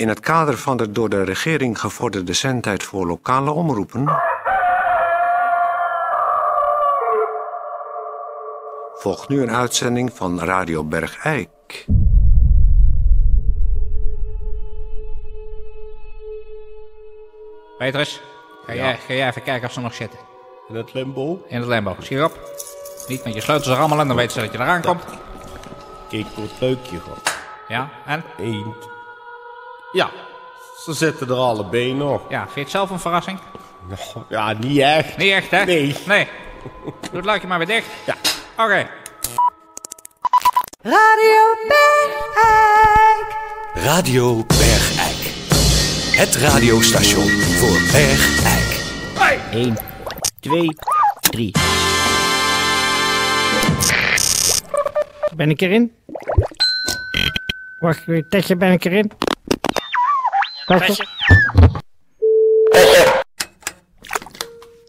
In het kader van de door de regering gevorderde zendtijd voor lokale omroepen... volgt nu een uitzending van Radio Bergijk. Petrus, ga, jij, ga jij even kijken of ze nog zitten. In het limbo? In het limbo. Schier op. Niet met je sleutels er allemaal in, dan weten ze dat je eraan komt. Kijk door het luikje gewoon. Ja, en? Eén. Ja, ze zitten er allebei nog. Ja, vind je het zelf een verrassing? Ja, niet echt. Niet echt, hè? Nee. Nee. Doe het luikje maar weer dicht. Ja. Oké. Radio Bergijk. Radio Bergijk. Het radiostation voor Bergijk. 1, 2, 3. Ben ik erin? Wacht, weer, Tetje, ben ik erin? Tetje.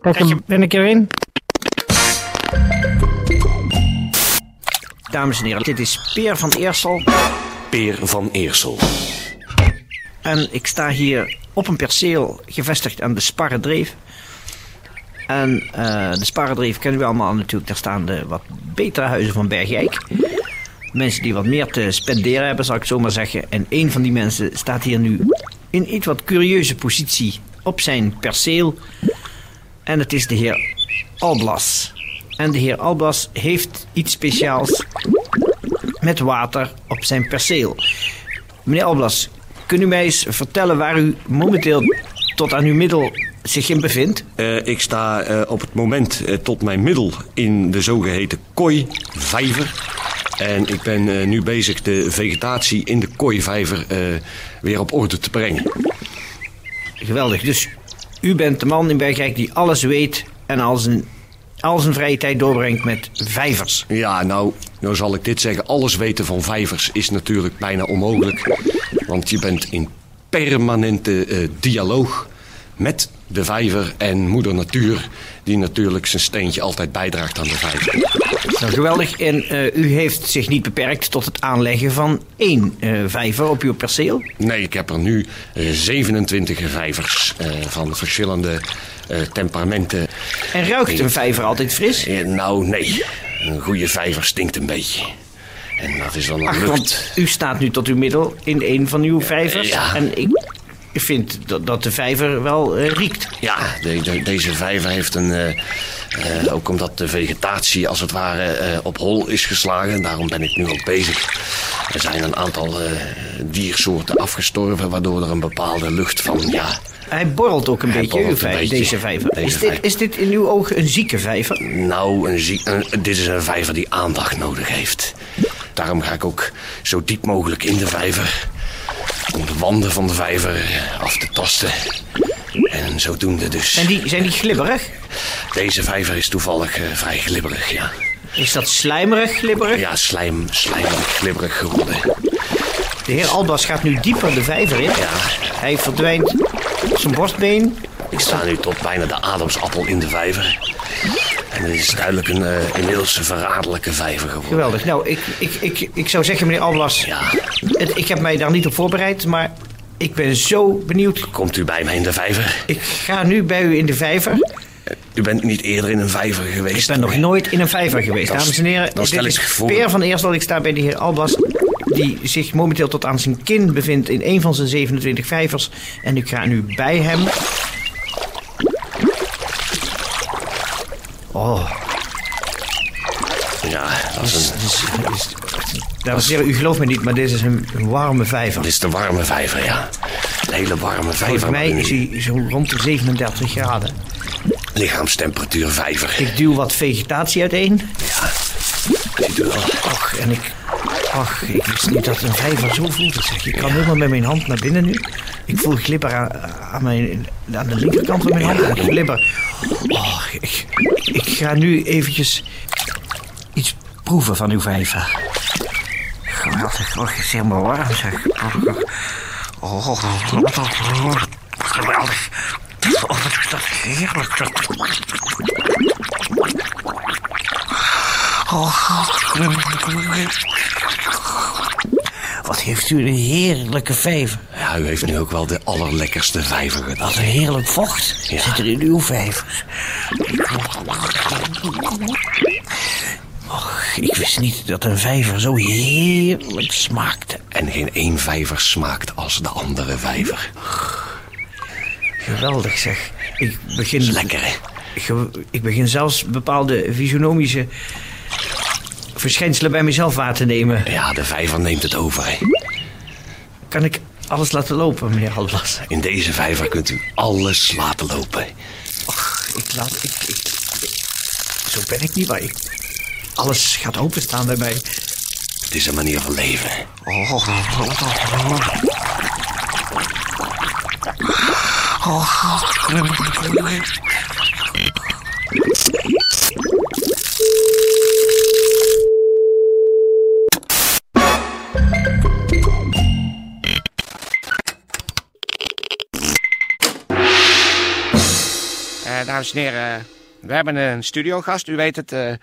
Tetje, ben ik erin? Dames en heren, dit is Peer van Eersel. Peer van Eersel. En ik sta hier op een perceel gevestigd aan de Sparredreef. En eh, de Sparredreef kennen we allemaal natuurlijk. Daar staan de wat betere huizen van Bergijk. Mensen die wat meer te spenderen hebben, zal ik zo maar zeggen. En een van die mensen staat hier nu in iets wat curieuze positie op zijn perceel. En het is de heer Alblas. En de heer Alblas heeft iets speciaals met water op zijn perceel. Meneer Alblas, kunt u mij eens vertellen waar u momenteel tot aan uw middel zich in bevindt? Eh, ik sta eh, op het moment eh, tot mijn middel in de zogeheten kooivijver. En ik ben eh, nu bezig de vegetatie in de kooivijver eh, weer op orde te brengen. Geweldig. Dus u bent de man in Bergrijk die alles weet en al zijn, al zijn vrije tijd doorbrengt met vijvers. Ja, nou, nou zal ik dit zeggen. Alles weten van vijvers is natuurlijk bijna onmogelijk. Want je bent in permanente eh, dialoog met de vijver en moeder natuur... die natuurlijk zijn steentje altijd bijdraagt aan de vijver. Nou, geweldig. En eh, u heeft zich niet beperkt tot het aanleggen van één eh, vijver op uw perceel. Nee, ik heb er nu eh, 27 vijvers eh, van verschillende temperamenten. En ruikt een vijver altijd fris? Nou, nee. Een goede vijver stinkt een beetje. En dat is dan Ach, lucht. want u staat nu tot uw middel in een van uw vijvers. Ja. En ik vind dat, dat de vijver wel eh, riekt. Ja, de- de- deze vijver heeft een... eh, eh, ook omdat de vegetatie als het ware op hol is geslagen. Daarom ben ik nu ook bezig. Er zijn een aantal diersoorten afgestorven... waardoor er een bepaalde lucht van... Ja, Hij borrelt ook een beetje, uw borrelt een vij- beetje. deze vijver. Deze is, dit, vijver. is dit in uw ogen een zieke vijver? Nou, een- dit is een vijver die aandacht nodig heeft. Daarom ga ik ook zo diep mogelijk in de vijver. Om de wanden van de vijver af te tasten. En zodoende dus. Zijn die, zijn die glibberig? Deze vijver is toevallig eh, vrij glibberig, ja. Is dat slijmerig glibberig? Ja, slijm, slijmerig, glibberig geworden. De heer Albas gaat nu dieper de vijver in. Ja. Hij verdwijnt op zijn borstbeen. Ik sta nu tot bijna de ademsappel in de vijver. En het is duidelijk een eh, inmiddels een verraderlijke vijver geworden. Geweldig. Nou, ik, ik, ik, ik zou zeggen, meneer Alblas... Ja, ik heb mij daar niet op voorbereid, maar ik ben zo benieuwd. komt u bij mij in de vijver? Ik ga nu bij u in de vijver. U bent niet eerder in een vijver geweest? Ik ben nog nooit in een vijver geweest. Dames en heren, dan stel dit ik is Peer van Eersel. Ik sta bij de heer Albas, die zich momenteel tot aan zijn kin bevindt in een van zijn 27 vijvers. En ik ga nu bij hem. Oh, Ja, dat is een, is, u gelooft me niet, maar dit is een, warme vijver. dit is de warme vijver, ja. Een hele warme vijver. Volgens mij is hij zo rond de 37 graden. Lichaamstemperatuur vijver. Ik duw wat vegetatie uiteen. Ziet u wel. Ach, en ik... Ach, ik wist niet dat een vijver zo voelt. Zeg. Ik kan helemaal met mijn hand naar binnen nu. Ik voel glibber aan, aan, mijn, aan de linkerkant van mijn hand. En glibber. Ik, ik ga nu eventjes iets proeven van uw vijver. Geweldig. Oh, het is helemaal warm, zeg. Oh, geweldig. Oh, wat is dat heerlijk. Oh, wat heeft u een heerlijke vijver. Ja, u heeft nu ook wel de allerlekkerste vijver gedaan. Wat een heerlijk vocht zit er in uw vijver. Och, ik wist niet dat een vijver zo heerlijk smaakte. En geen één vijver smaakt als de andere vijver. Geweldig zeg. Ik begin, Lekker, hè? ik begin zelfs bepaalde fysionomische verschijnselen bij mezelf waar te nemen. Ja, de vijver neemt het over, hè? Kan ik alles laten lopen, meneer Halblas? In deze vijver kunt u alles laten lopen. Och, ik laat... Ik, ik, zo ben ik niet, maar ik, alles gaat openstaan bij mij. Het is een manier van leven. Eh, dames en heren, we hebben een studiogast. U weet het, eh,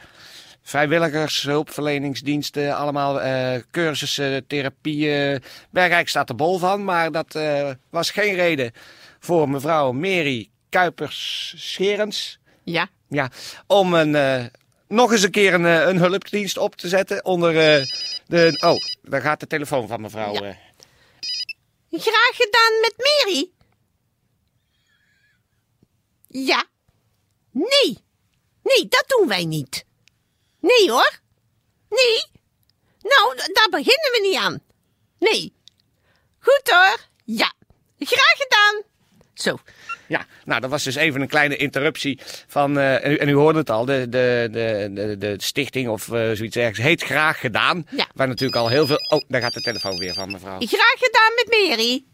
vrijwilligers, hulpverleningsdiensten, allemaal eh, cursussen, therapieën. Bergrijk staat er bol van, maar dat eh, was geen reden voor mevrouw Mary Kuipers-Scherens. Ja. Ja, om een, eh, nog eens een keer een, eh, een hulpdienst op te zetten onder eh, de... Oh, daar gaat de telefoon van mevrouw. Ja. eh. Graag gedaan met Mary. Ja. Nee. Nee, dat doen wij niet. Nee hoor. Nee. Nou, daar beginnen we niet aan. Nee. Goed hoor. Ja. Graag gedaan. Zo. Ja, nou, dat was dus even een kleine interruptie van, eh, en u- en u hoorde het al, de, de, de, de, de stichting of eh, zoiets ergens heet Graag Gedaan. Ja. Waar natuurlijk al heel veel... Oh, daar gaat de telefoon weer van mevrouw. Graag gedaan met Mary.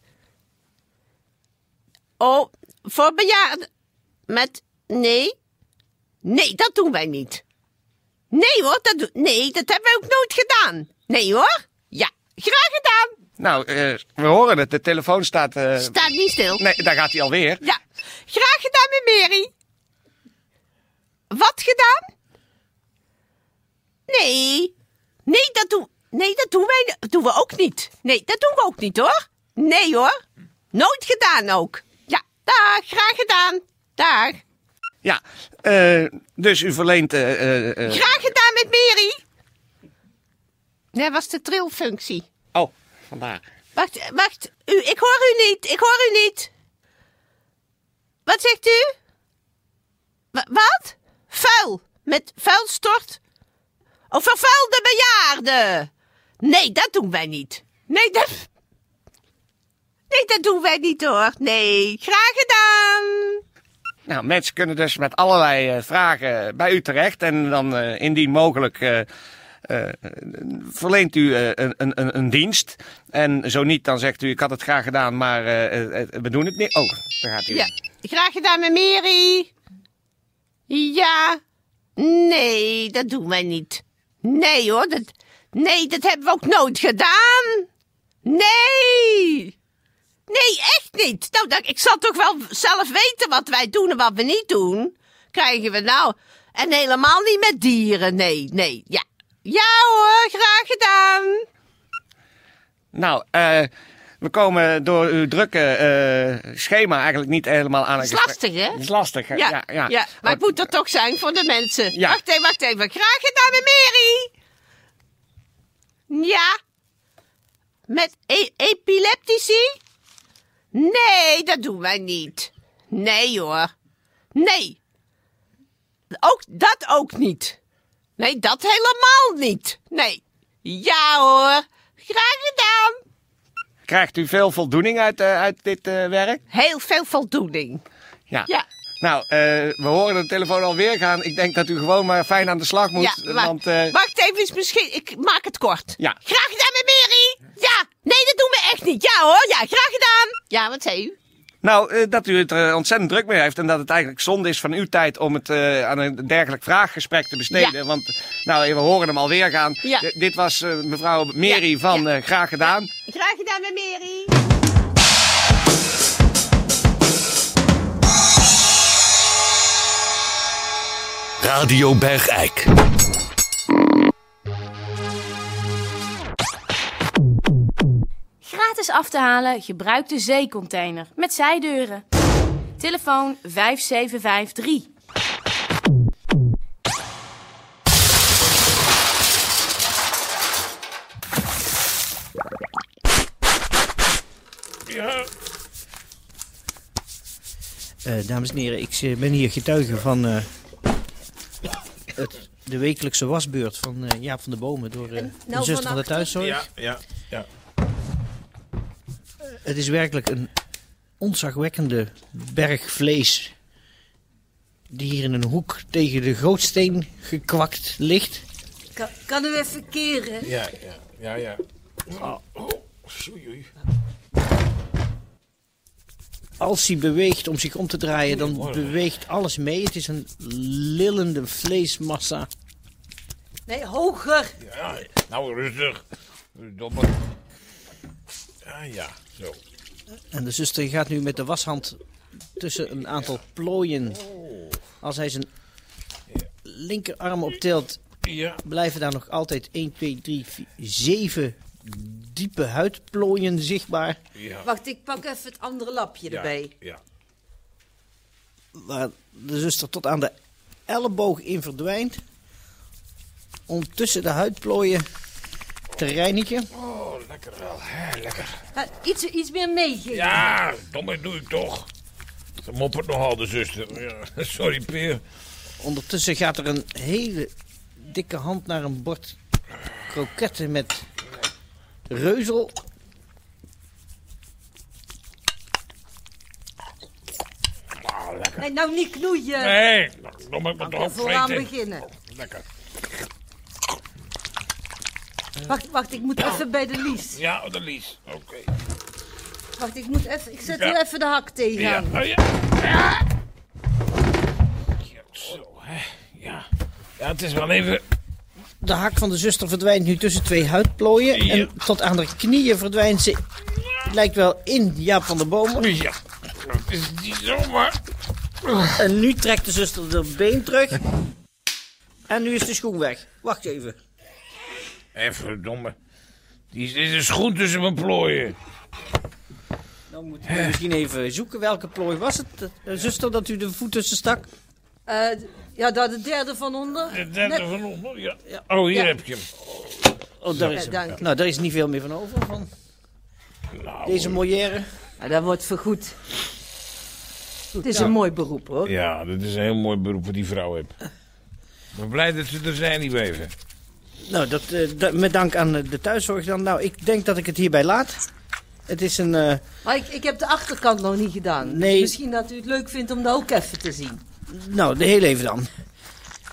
Oh, voor bejaarden. Met. Nee. Nee, dat doen wij niet. Nee hoor, dat doen. Nee, dat hebben wij ook nooit gedaan. Nee hoor. Ja, graag gedaan. Nou, eh, we horen het, de telefoon staat... eh, Staat niet stil. Nee, daar gaat hij alweer. Ja, graag gedaan met Mary. Wat gedaan? Nee. Nee, dat doen, nee, dat doen wij dat doen we ook niet. Nee, dat doen we ook niet hoor. Nee hoor. Nooit gedaan ook. Ja, dag, graag gedaan. Dag. Ja, eh, dus u verleent... eh, eh, eh, Graag gedaan met Mary. Dat was de trilfunctie. Oh, vandaar. Wacht, wacht. U, ik hoor u niet. Ik hoor u niet. Wat zegt u? Wa- wat? Vuil. Met vuilstort? Of vervuilde bejaarden? Nee, dat doen wij niet. Nee, dat... Nee, dat doen wij niet hoor. Nee, graag gedaan. Nou, mensen kunnen dus met allerlei eh, vragen bij u terecht. En dan eh, indien mogelijk eh, verleent u een, een, een dienst. En zo niet, dan zegt u ik had het graag gedaan, maar we doen het niet. Oh, daar gaat u. Ja, graag gedaan met Mary. Ja. Nee, dat doen wij niet. Nee hoor, dat, nee, dat hebben we ook nooit gedaan. Nee. Nee, echt niet. Nou, dat, ik zal toch wel zelf weten wat wij doen en wat we niet doen. Krijgen we nou. En helemaal niet met dieren, nee, nee. Ja, ja hoor, graag gedaan. Nou, eh, we komen door uw drukke eh, schema eigenlijk niet helemaal aan. Dat een is lastig, hè? Het is lastig, hè? Ja, ja, ja. maar ik moet er toch zijn voor de mensen. Ja. Wacht even, wacht even. Graag gedaan Mary. Ja. Met e- epileptici? Nee, dat doen wij niet. Nee hoor. Nee. Ook, dat ook niet. Nee, dat helemaal niet. Nee. Ja hoor. Graag gedaan. Krijgt u veel voldoening uit, eh, uit dit eh, werk? Heel veel voldoening. Ja. Ja. Nou, eh, we horen de telefoon alweer gaan. Ik denk dat u gewoon maar fijn aan de slag moet. Ja, maar, want, eh, wacht even, is misschien, ik maak het kort. Ja. Graag gedaan met Mary. Ja, nee, dat doen we echt niet. Ja hoor, ja, graag gedaan. Ja, wat zei u? Nou, eh, dat u het er ontzettend druk mee heeft en dat het eigenlijk zonde is van uw tijd om het eh, aan een dergelijk vraaggesprek te besteden. Ja. Want, nou, we horen hem alweer gaan. Ja. Dit was eh, mevrouw Mary Ja, van ja. eh, Graag Gedaan. Graag gedaan met Mary. Radio Bergijk. Gratis gratis af te halen, gebruik de zeecontainer met zijdeuren. Telefoon 5753. Ja. Eh, dames en heren, ik eh, ben hier getuige van eh, het, de wekelijkse wasbeurt van eh, Jaap van de Bomen door eh, nou de zuster van de thuiszorg. Ja, ja, ja. Het is werkelijk een ontzagwekkende berg vlees die hier in een hoek tegen de gootsteen gekwakt ligt. Kan, kan u even keren? Ja, ja, ja, ja. Oh, oh, oei, oei. Als hij beweegt om zich om te draaien, dan beweegt alles mee. Het is een lillende vleesmassa. Nee, hoger. Ja, nou rustig. Domme. Ja, ja, zo. En de zuster gaat nu met de washand tussen een aantal plooien. Als hij zijn linkerarm optilt, Ja. blijven daar nog altijd 1, 2, 3, 4, 7 diepe huidplooien zichtbaar. Ja. Wacht, ik pak even het andere lapje Ja, erbij. ja. Waar de zuster tot aan de elleboog in verdwijnt. Om tussen de huidplooien te reinigen. Oh, lekker wel. Hè, lekker. Iets, iets meer meegeven. Ja, domme doe ik toch. Ze moppert nogal, de zuster. Ja, sorry, Peer. Ondertussen gaat er een hele dikke hand naar een bord kroketten met reuzel. Oh, lekker. Nee, nou niet knoeien. Nee, ik moet we vooraan beginnen. Lekker. Wacht, wacht, ik moet even bij de lies. Ja, de lies. Oké. Wacht, ik moet even, ik zet Ja. hier even de hak Ja, tegenaan. oh, ja. Ja. Ja, Zo, hè. Ja. Ja, het is wel even... De hak van de zuster verdwijnt nu tussen twee huidplooien. Ja. En tot aan de knieën verdwijnt ze. Lijkt wel in Jaap van de Bomen. Ja. Het is niet zomaar... En nu trekt de zuster de been terug. En nu is de schoen weg. Wacht even. Even, domme. Die is, is een schoen tussen mijn plooien. Dan moeten we misschien even zoeken. Welke plooi was het, eh, zuster, dat u de voet tussen stak? Eh, ja, daar de derde van onder. De derde Net- van onder, ja. Oh, hier Ja. heb je hem. Oh, daar is hem. dank. Nou, daar is niet veel meer van over. Van Nou, deze Molière. Ja, dat wordt vergoed. Het is een mooi beroep, hoor. Ja, dit is een heel mooi beroep wat die vrouw heeft. Ik ben blij dat ze er zijn, die weven. Nou, dat, eh, dat- met dank aan eh, de thuiszorg dan. Nou, ik denk dat ik het hierbij laat. Het is een... eh, Maar ik, ik heb de achterkant nog niet gedaan. Nee. Misschien dat u het leuk vindt om dat ook even te zien. nou, de heel even dan.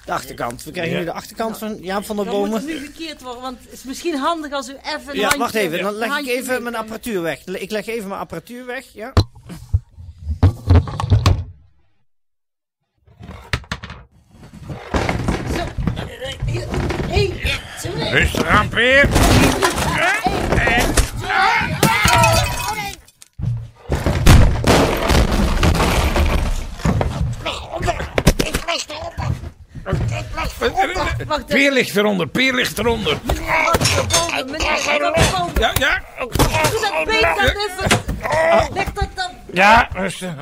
De achterkant. We krijgen Ja. nu de achterkant van Jaap van der Dan moet Bomen. het nu gekeerd worden, want het is misschien handig als u even een Ja, handje... wacht even. Dan leg ik even mijn apparatuur weg. Ik leg even mijn apparatuur weg, ja. Eén, twee, Rustig aan, Peer. wacht Peer ligt eronder, Peer ligt eronder. Ja, ja. Doe dat been dan even. Leg dat dan. Ja, rustig.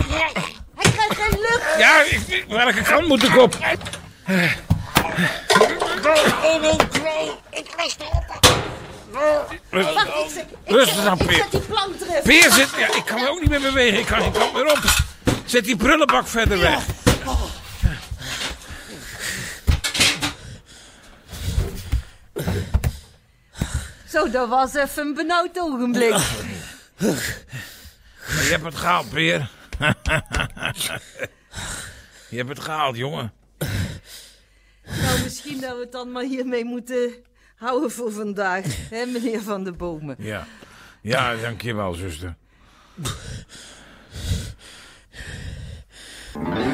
Hij krijgt geen lucht. Ja, welke kant moet ik op? Ik zet, ik rustig aan, Peer. zet die plank er even. Peer zit... Ja, ik kan me ook niet meer bewegen. Ik kan geen kant meer op. Zet die prullenbak verder weg. Zo, dat was even een benauwd ogenblik. Je hebt het gehaald, Peer. Je hebt het gehaald, jongen. Misschien dat we het dan maar hiermee moeten houden voor vandaag. Hè, meneer Van der Bomen. Ja. Ja, dankjewel, zuster.